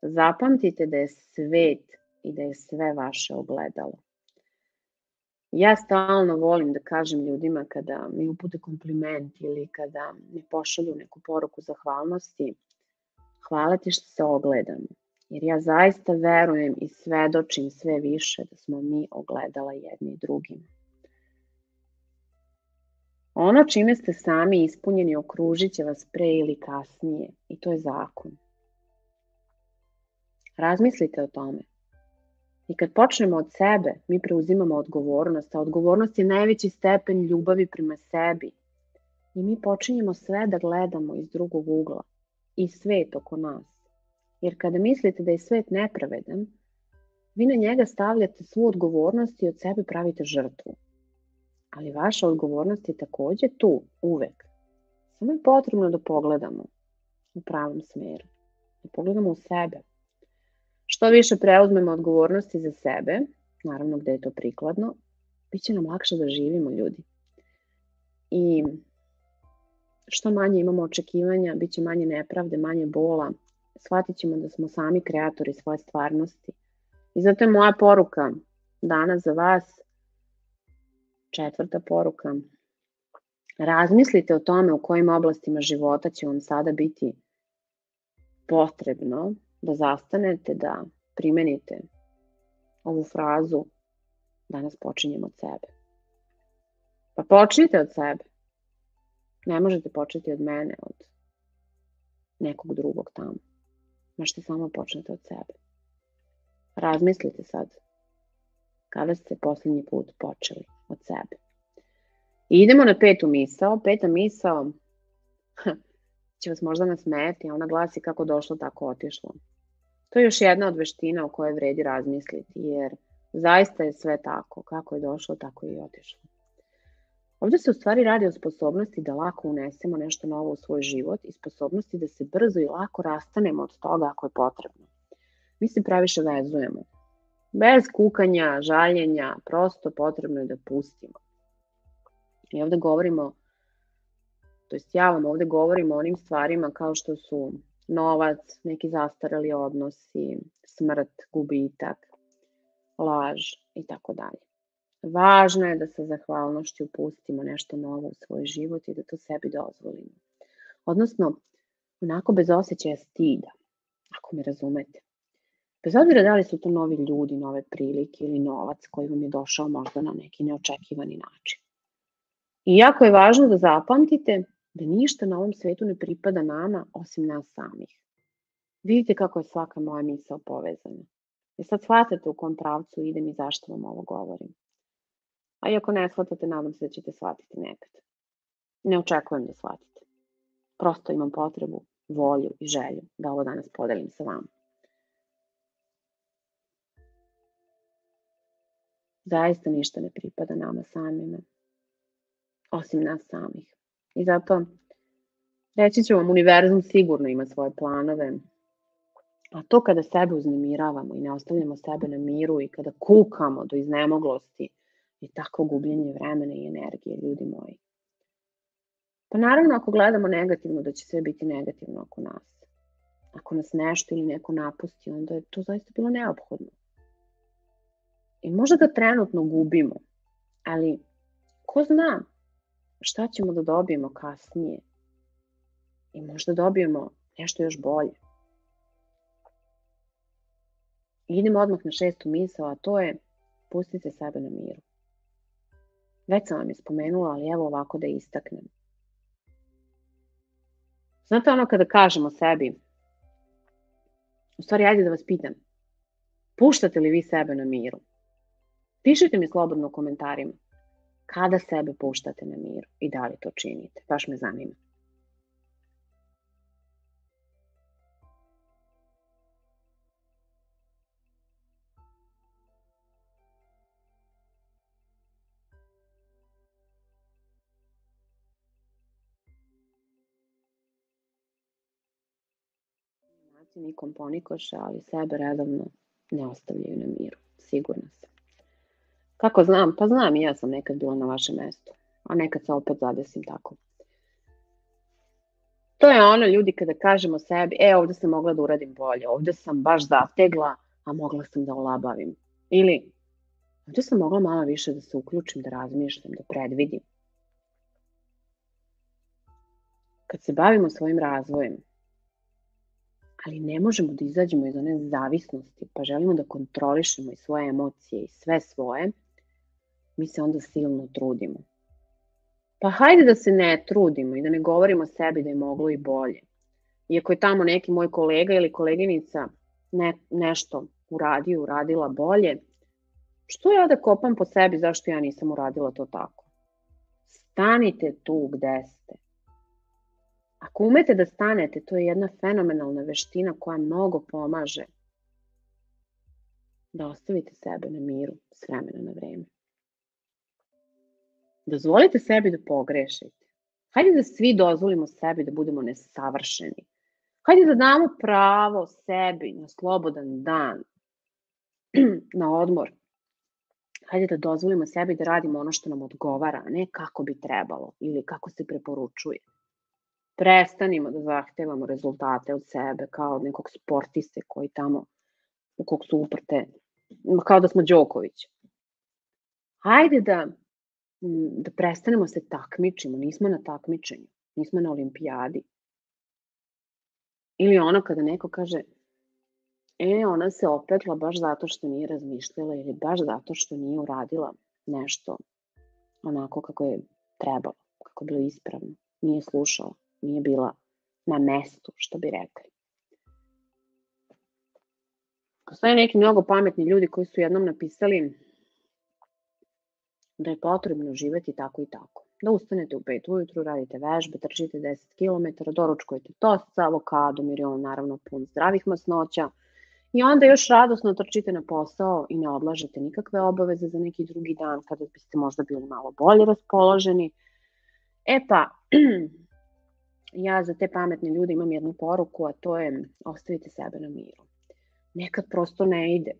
Zapamtite da je svet i da je sve vaše ogledalo. Ja stalno volim da kažem ljudima kada mi upute kompliment ili kada mi pošalju neku poruku zahvalnosti, hvala ti što se ogledamo. Jer ja zaista verujem i svedočim sve više da smo mi ogledala jedni drugim. Ono čime ste sami ispunjeni okružit će vas pre ili kasnije i to je zakon. Razmislite o tome. I kad počnemo od sebe, mi preuzimamo odgovornost, a odgovornost je najveći stepen ljubavi prema sebi. I mi počinjemo sve da gledamo iz drugog ugla i svet oko nas. Jer kada mislite da je svet nepravedan, vi na njega stavljate svu odgovornost i od sebe pravite žrtvu. Ali vaša odgovornost je takođe tu, uvek. Samo je potrebno da pogledamo u pravom smeru. Da pogledamo u sebe. Što više preuzmemo odgovornosti za sebe, naravno gde je to prikladno, bit će nam lakše da živimo ljudi. I što manje imamo očekivanja, bit će manje nepravde, manje bola, shvatit ćemo da smo sami kreatori svoje stvarnosti. I zato je moja poruka danas za vas, četvrta poruka, razmislite o tome u kojim oblastima života će vam sada biti potrebno da zastanete, da primenite ovu frazu danas počinjem od sebe. Pa počnite od sebe. Ne možete početi od mene, od nekog drugog tamo. Možete samo počnete od sebe. Razmislite sad kada ste poslednji put počeli od sebe. I idemo na petu misao. Peta misao će vas možda nasmeti, a ona glasi kako došlo, tako otišlo. To je još jedna od veština o kojoj vredi razmisliti, jer zaista je sve tako, kako je došlo, tako je i otišlo. Ovde se u stvari radi o sposobnosti da lako unesemo nešto novo u svoj život i sposobnosti da se brzo i lako rastanemo od toga ako je potrebno. Mi se previše vezujemo. Bez kukanja, žaljenja, prosto potrebno je da pustimo. I ovde govorimo, to jest ja vam ovde govorim o onim stvarima kao što su novac, neki zastarali odnosi, smrt, gubitak, laž i tako dalje. Važno je da sa zahvalnošću pustimo nešto novo u svoj život i da to sebi dozvolimo. Odnosno, onako bez osjećaja stida, ako me razumete. Bez obzira da li su to novi ljudi, nove prilike ili novac koji vam je došao možda na neki neočekivani način. I jako je važno da zapamtite da ništa na ovom svetu ne pripada nama osim nas samih. Vidite kako je svaka moja misao povezana. I sad shvatate u kom pravcu idem i zašto vam ovo govorim. A iako ne shvatate, nadam se da ćete shvatiti nekad. Ne očekujem da shvatite. Prosto imam potrebu, volju i želju da ovo danas podelim sa vama. Zaista ništa ne pripada nama samima, osim nas samih. I zato reći ću vam, univerzum sigurno ima svoje planove, a to kada sebe uznemiravamo i ne ostavljamo sebe na miru i kada kukamo do iznemoglosti je tako gubljenje vremena i energije, ljudi moji. Pa naravno, ako gledamo negativno, da će sve biti negativno oko nas. Ako nas nešto ili neko napusti, onda je to zaista bilo neophodno. I možda ga trenutno gubimo, ali ko zna šta ćemo da dobijemo kasnije i možda dobijemo nešto još bolje. I idemo odmah na šestu misao, a to je pustite sebe na miru. Već sam vam je spomenula, ali evo ovako da istaknem. Znate ono kada kažemo sebi, u stvari ajde da vas pitam, puštate li vi sebe na miru? Pišite mi slobodno u komentarima. Kada sebe puštate na miru i da li to činite? Baš me zanima. nikom ponikoše, ali sebe redovno ne ostavljaju na miru, sigurna sam. Kako znam? Pa znam i ja sam nekad bila na vašem mestu, a nekad se opet zadesim tako. To je ono ljudi kada kažemo sebi, e ovde sam mogla da uradim bolje, ovde sam baš zategla, a mogla sam da olabavim. Ili ovde sam mogla malo više da se uključim, da razmišljam, da predvidim. Kad se bavimo svojim razvojem, ali ne možemo da izađemo iz one zavisnosti, pa želimo da kontrolišemo i svoje emocije i sve svoje, mi se onda silno trudimo. Pa hajde da se ne trudimo i da ne govorimo sebi da je moglo i bolje. Iako je tamo neki moj kolega ili koleginica ne, nešto uradio, uradila bolje, što ja da kopam po sebi zašto ja nisam uradila to tako? Stanite tu gde ste. Ako umete da stanete, to je jedna fenomenalna veština koja mnogo pomaže da ostavite sebe na miru s vremena na vreme. Dozvolite sebi da pogrešite. Hajde da svi dozvolimo sebi da budemo nesavršeni. Hajde da damo pravo sebi na slobodan dan, na odmor. Hajde da dozvolimo sebi da radimo ono što nam odgovara, a ne kako bi trebalo ili kako se preporučuje. Prestanimo da zahtevamo rezultate od sebe kao od nekog sportiste koji tamo u kog su uprte, kao da smo Đoković. Hajde da da prestanemo se takmičimo, nismo na takmičenju, nismo na olimpijadi. Ili ono kada neko kaže, e, ona se opekla baš zato što nije razmišljala ili baš zato što nije uradila nešto onako kako je trebalo, kako je bilo ispravno, nije slušala, nije bila na mestu, što bi rekli. Postoje neki mnogo pametni ljudi koji su jednom napisali da je potrebno živeti tako i tako. Da ustanete u 5 ujutru, radite vežbe, trčite 10 km, doručkujete tost sa avokadom jer je on naravno pun zdravih masnoća i onda još radosno trčite na posao i ne odlažete nikakve obaveze za neki drugi dan kada biste možda bili malo bolje raspoloženi. E pa, ja za te pametne ljude imam jednu poruku, a to je ostavite sebe na miru. Nekad prosto ne ide.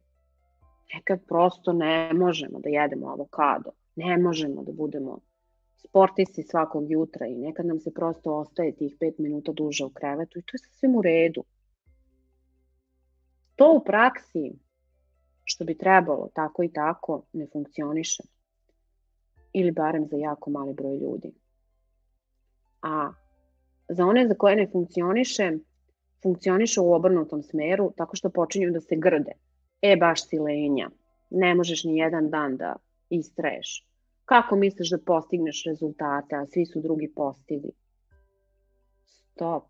Nekad prosto ne možemo da jedemo avokado Ne možemo da budemo sportisti svakog jutra i nekad nam se prosto ostaje tih pet minuta duže u krevetu i to je sasvim u redu. To u praksi, što bi trebalo tako i tako, ne funkcioniše. Ili barem za jako mali broj ljudi. A za one za koje ne funkcioniše, funkcioniše u obrnutom smeru tako što počinju da se grde. E, baš si lenja. Ne možeš ni jedan dan da istraješ. Kako misliš da postigneš rezultate, a svi su drugi postigli? Stop.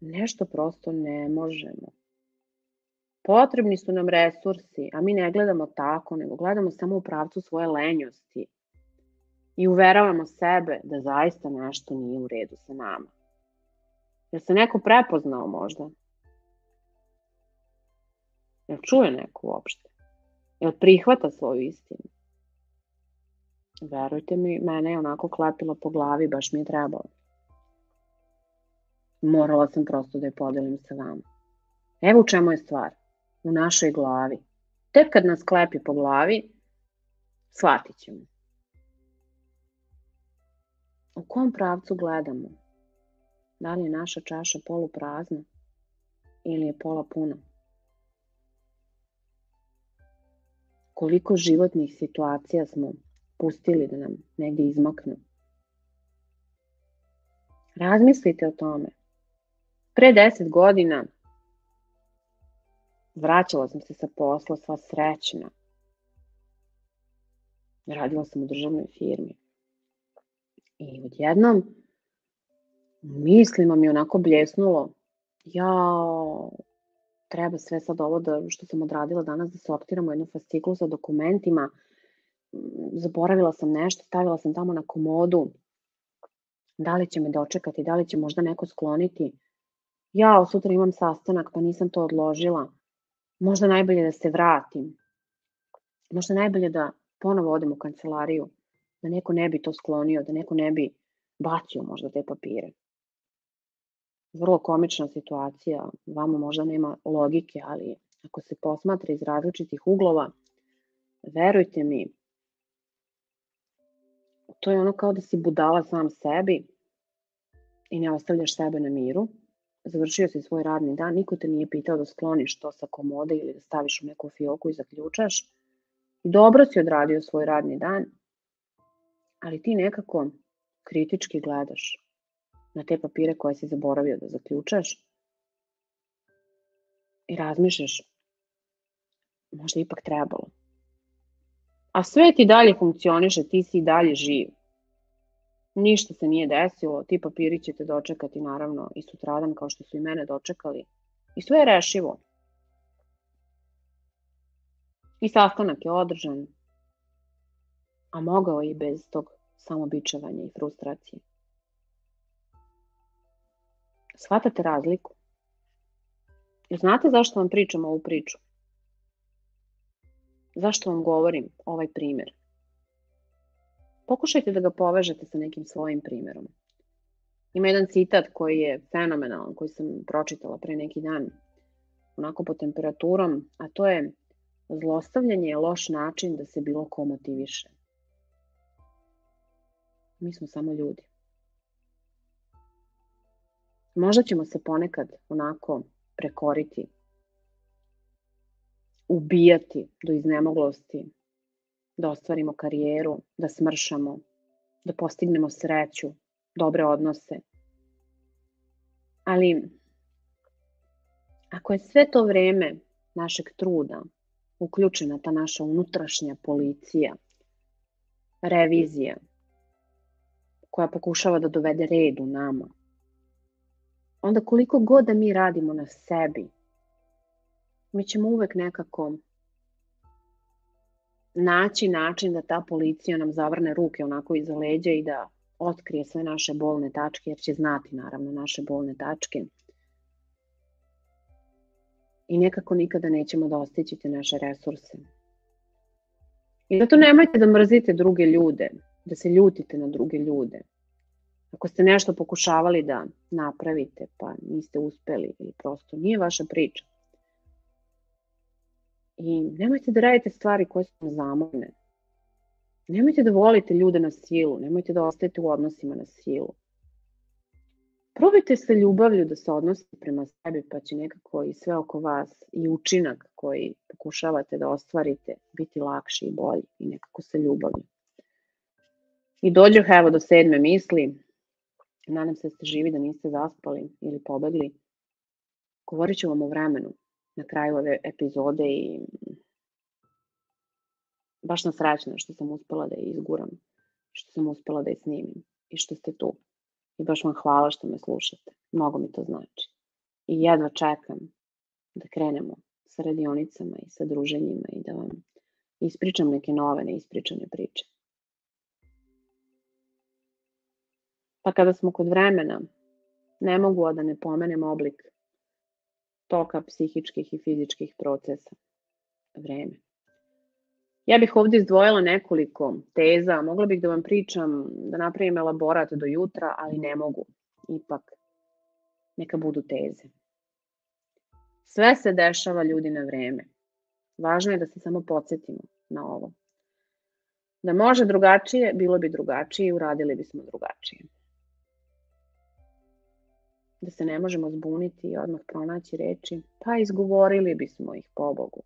Nešto prosto ne možemo. Potrebni su nam resursi, a mi ne gledamo tako, nego gledamo samo u pravcu svoje lenjosti i uveravamo sebe da zaista nešto nije u redu sa nama. Jel se neko prepoznao možda? Jel čuje neko uopšte? Jel prihvata svoju istinu? Verujte mi, mene je onako klepila po glavi, baš mi je trebalo. Morala sam prosto da je podelim sa vama. Evo u čemu je stvar. U našoj glavi. Tek kad nas klepi po glavi, shvatit ćemo. U kom pravcu gledamo? Da li je naša čaša poluprazna ili je pola puna? Koliko životnih situacija smo pustili da nam negde izmaknu. Razmislite o tome. Pre deset godina vraćala sam se sa posla sva srećna. Radila sam u državnoj firmi. I odjednom mislima mi onako bljesnulo ja treba sve sad ovo da, što sam odradila danas da sortiramo jednu fasciklu sa dokumentima zaboravila sam nešto, stavila sam tamo na komodu, da li će me dočekati, da li će možda neko skloniti. Ja, sutra imam sastanak, pa nisam to odložila. Možda najbolje da se vratim. Možda najbolje da ponovo odem u kancelariju, da neko ne bi to sklonio, da neko ne bi bacio možda te papire. Vrlo komična situacija, vama možda nema logike, ali ako se posmatra iz različitih uglova, verujte mi, to je ono kao da si budala sam sebi i ne ostavljaš sebe na miru. Završio si svoj radni dan, niko te nije pitao da skloniš to sa komode ili da staviš u neku fioku i zaključaš. Dobro si odradio svoj radni dan, ali ti nekako kritički gledaš na te papire koje si zaboravio da zaključaš i razmišljaš možda ipak trebalo. A sve ti dalje funkcioniše, ti si i dalje živ. Ništa se nije desilo, ti papiri će te dočekati naravno i sutradan kao što su i mene dočekali. I sve je rešivo. I sastanak je održan, a mogao i bez tog samobičevanja i frustracije. Shvatate razliku? Znate zašto vam pričam ovu priču? Zašto vam govorim ovaj primer? Pokušajte da ga povežete sa nekim svojim primerom. Ima jedan citat koji je fenomenalan, koji sam pročitala pre neki dan, onako po temperaturom, a to je zlostavljanje je loš način da se bilo ko motiviše. Mi smo samo ljudi. Možda ćemo se ponekad onako prekoriti ubijati do iznemoglosti, da ostvarimo karijeru, da smršamo, da postignemo sreću, dobre odnose. Ali, ako je sve to vreme našeg truda uključena ta naša unutrašnja policija, revizija, koja pokušava da dovede red u nama, onda koliko god da mi radimo na sebi, mi ćemo uvek nekako naći način da ta policija nam zavrne ruke onako iza leđa i da otkrije sve naše bolne tačke, jer će znati naravno naše bolne tačke. I nekako nikada nećemo dostići te naše resurse. I zato nemojte da mrzite druge ljude, da se ljutite na druge ljude. Ako ste nešto pokušavali da napravite, pa niste uspeli ili prosto nije vaša priča, I nemojte da radite stvari koje su vam zamorne. Nemojte da volite ljude na silu, nemojte da ostajete u odnosima na silu. Probajte sa ljubavlju da se odnosite prema sebi, pa će nekako i sve oko vas i učinak koji pokušavate da ostvarite biti lakši i bolji i nekako sa ljubavlju. I dođu evo do sedme misli, nadam se da ste živi, da niste zaspali ili pobegli. Govorit ću vam o vremenu na kraju ove epizode i baš sam srećna što sam uspela da je izguram, što sam uspela da je snimim i što ste tu. I baš vam hvala što me slušate. Mnogo mi to znači. I jedva čekam da krenemo sa radionicama i sa druženjima i da vam ispričam neke nove neispričane priče. Pa kada smo kod vremena, ne mogu da ne pomenem oblik toka psihičkih i fizičkih procesa. Vreme. Ja bih ovde izdvojila nekoliko teza, mogla bih da vam pričam, da napravim elaborat do jutra, ali ne mogu. Ipak, neka budu teze. Sve se dešava ljudi na vreme. Važno je da se samo podsjetimo na ovo. Da može drugačije, bilo bi drugačije i uradili bismo drugačije da se ne možemo zbuniti i odmah pronaći reči, pa izgovorili bismo ih po Bogu.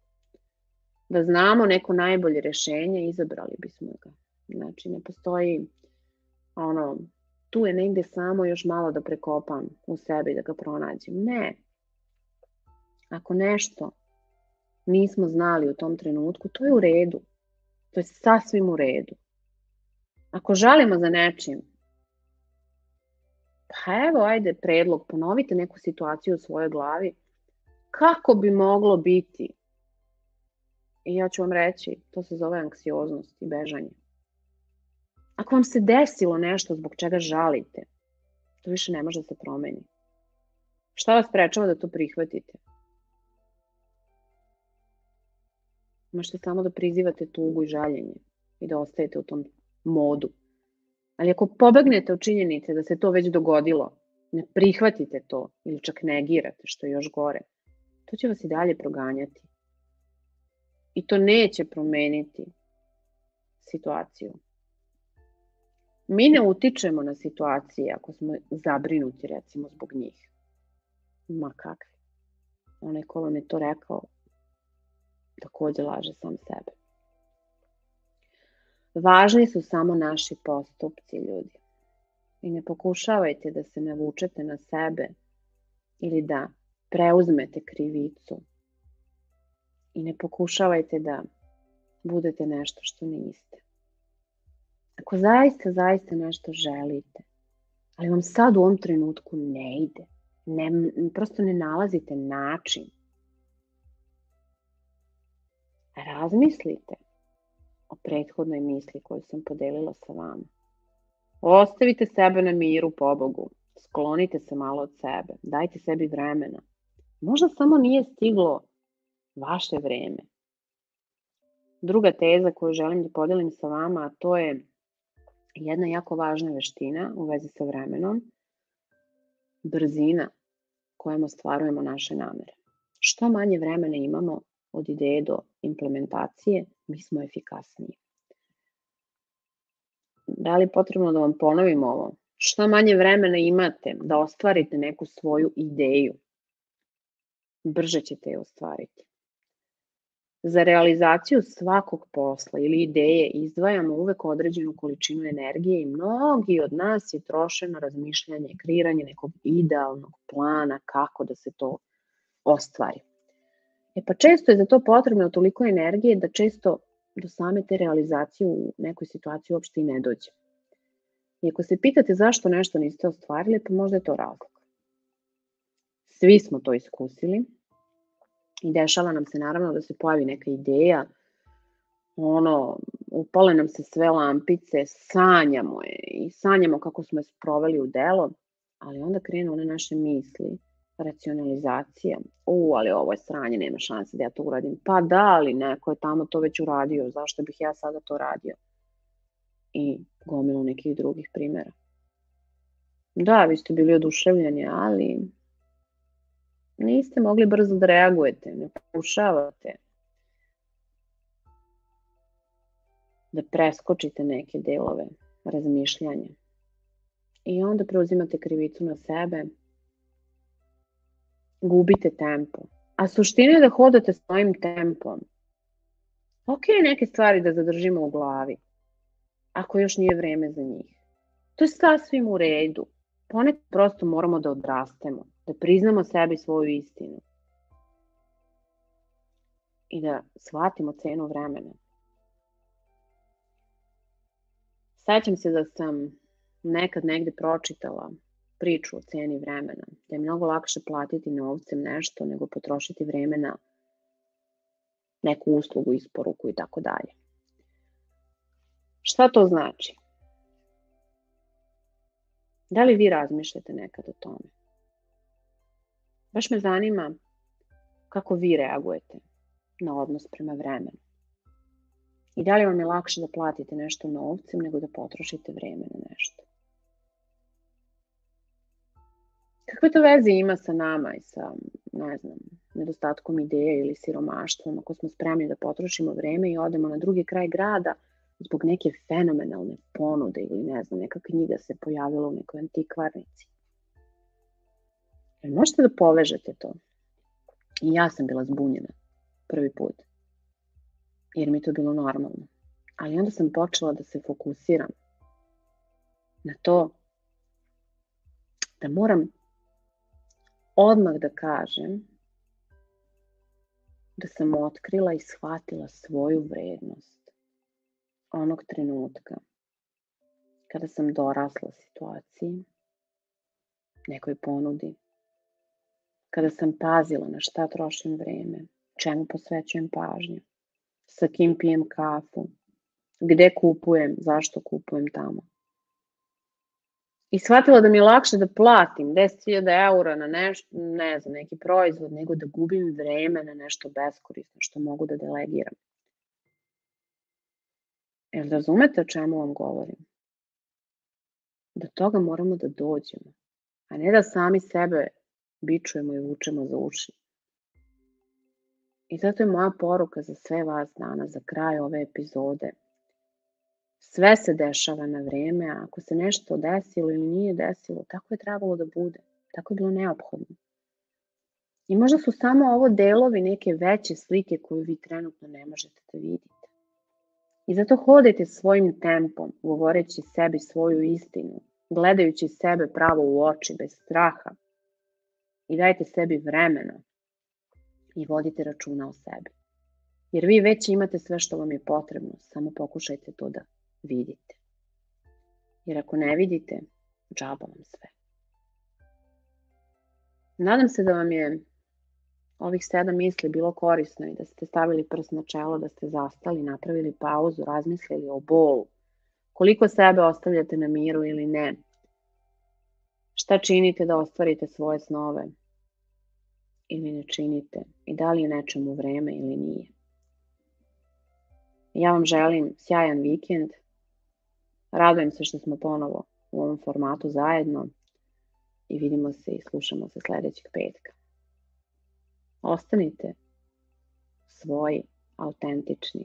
Da znamo neko najbolje rešenje, izabrali bismo ga. Znači, ne postoji ono, tu je negde samo još malo da prekopam u sebi da ga pronađem. Ne. Ako nešto nismo znali u tom trenutku, to je u redu. To je sasvim u redu. Ako žalimo za nečim, Pa evo, ajde, predlog, ponovite neku situaciju u svojoj glavi. Kako bi moglo biti? I ja ću vam reći, to se zove anksioznost i bežanje. Ako vam se desilo nešto zbog čega žalite, to više ne može da se promeni. Šta vas prečava da to prihvatite? Možete samo da prizivate tugu i žaljenje i da ostajete u tom modu. Ali ako pobegnete od činjenice da se to već dogodilo, ne prihvatite to ili čak negirate, što je još gore, to će vas i dalje proganjati. I to neće promeniti situaciju. Mi ne utičemo na situacije ako smo zabrinuti recimo zbog njih. Ma kakvi. Onaj ko vam je to rekao, takođe laže sam sebe. Važni su samo naši postupci, ljudi. I ne pokušavajte da se navučete na sebe ili da preuzmete krivicu. I ne pokušavajte da budete nešto što niste. Ako zaista, zaista nešto želite, ali vam sad u ovom trenutku ne ide, ne, prosto ne nalazite način, razmislite o prethodnoj misli koju sam podelila sa vama. Ostavite sebe na miru, pobogu. Sklonite se malo od sebe. Dajte sebi vremena. Možda samo nije stiglo vaše vreme. Druga teza koju želim da podelim sa vama, a to je jedna jako važna veština u vezi sa vremenom, brzina kojom ostvarujemo naše namere. Što manje vremena imamo od ideje do implementacije, mi smo efikasniji. Da li je potrebno da vam ponovim ovo? Što manje vremena imate da ostvarite neku svoju ideju, brže ćete je ostvariti. Za realizaciju svakog posla ili ideje izdvajamo uvek određenu količinu energije i mnogi od nas je troše na razmišljanje, kreiranje nekog idealnog plana kako da se to ostvari. E pa često je za to potrebno toliko energije da često do same te realizacije u nekoj situaciji uopšte i ne dođe. I ako se pitate zašto nešto niste ostvarili, pa možda je to razlog. Svi smo to iskusili i dešava nam se naravno da se pojavi neka ideja, ono, upale nam se sve lampice, sanjamo je i sanjamo kako smo je sproveli u delo, ali onda krenu one naše misli racionalizacija. U, ali ovo je sranje, nema šanse da ja to uradim. Pa da, ali neko je tamo to već uradio, zašto bih ja sada to radio? I gomilu nekih drugih primjera. Da, vi ste bili oduševljeni, ali niste mogli brzo da reagujete, ne pokušavate da preskočite neke delove razmišljanja. I onda preuzimate krivicu na sebe gubite tempo. A suština je da hodate svojim tempom. Ok, neke stvari da zadržimo u glavi, ako još nije vreme za njih. To je sasvim u redu. Ponekad prosto moramo da odrastemo, da priznamo sebi svoju istinu i da shvatimo cenu vremena. Sećam se da sam nekad negde pročitala priču o ceni vremena, da je mnogo lakše platiti novcem nešto nego potrošiti vreme na neku uslugu, isporuku i tako dalje. Šta to znači? Da li vi razmišljate nekad o tome? Baš me zanima kako vi reagujete na odnos prema vremenu. I da li vam je lakše da platite nešto novcem nego da potrošite vreme na nešto? Kakve to veze ima sa nama i sa, ne znam, nedostatkom ideje ili siromaštvom, ako smo spremni da potrošimo vreme i odemo na drugi kraj grada zbog neke fenomenalne ponude ili ne znam, neka knjiga se pojavila u nekoj antikvarnici. Možete da povežete to? I ja sam bila zbunjena prvi put. Jer mi je to bilo normalno. Ali onda sam počela da se fokusiram na to da moram odmah da kažem da sam otkrila i shvatila svoju vrednost onog trenutka kada sam dorasla situaciji, nekoj ponudi, kada sam pazila na šta trošim vreme, čemu posvećujem pažnju, sa kim pijem kafu, gde kupujem, zašto kupujem tamo. I shvatila da mi je lakše da platim 10.000 eura na nešto, ne znam, neki proizvod, nego da gubim vreme na nešto beskorisno što mogu da delegiram. Jel razumete o čemu vam govorim? Do toga moramo da dođemo, a ne da sami sebe bičujemo i vučemo za uši. I zato je moja poruka za sve vas danas, za kraj ove epizode. Sve se dešava na vreme, a ako se nešto desilo ili nije desilo, tako je trebalo da bude. Tako je bilo neophodno. I možda su samo ovo delovi neke veće slike koju vi trenutno ne možete da vidite. I zato hodajte svojim tempom, govoreći sebi svoju istinu, gledajući sebe pravo u oči, bez straha. I dajte sebi vremena i vodite računa o sebi. Jer vi već imate sve što vam je potrebno, samo pokušajte to da vidite. Jer ako ne vidite, džaba vam sve. Nadam se da vam je ovih sedam misli bilo korisno i da ste stavili prst na čelo, da ste zastali, napravili pauzu, razmislili o bolu, koliko sebe ostavljate na miru ili ne, šta činite da ostvarite svoje snove ili ne činite i da li je nečemu vreme ili nije. Ja vam želim sjajan vikend, radujem se što smo ponovo u ovom formatu zajedno i vidimo se i slušamo se sledećeg petka. Ostanite svoji, autentični,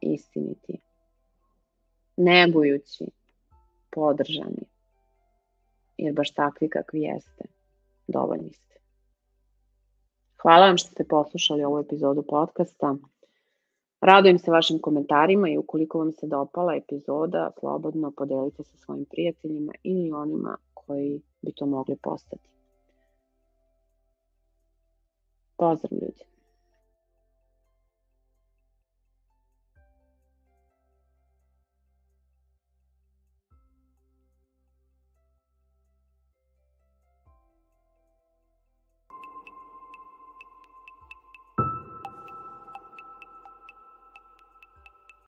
istiniti, negujući, podržani, jer baš takvi kakvi jeste, dovoljni ste. Hvala vam što ste poslušali ovu epizodu podcasta. Radujem se vašim komentarima i ukoliko vam se dopala epizoda, slobodno podelite sa svojim prijateljima ili onima koji bi to mogli postati. Pozdrav ljudi!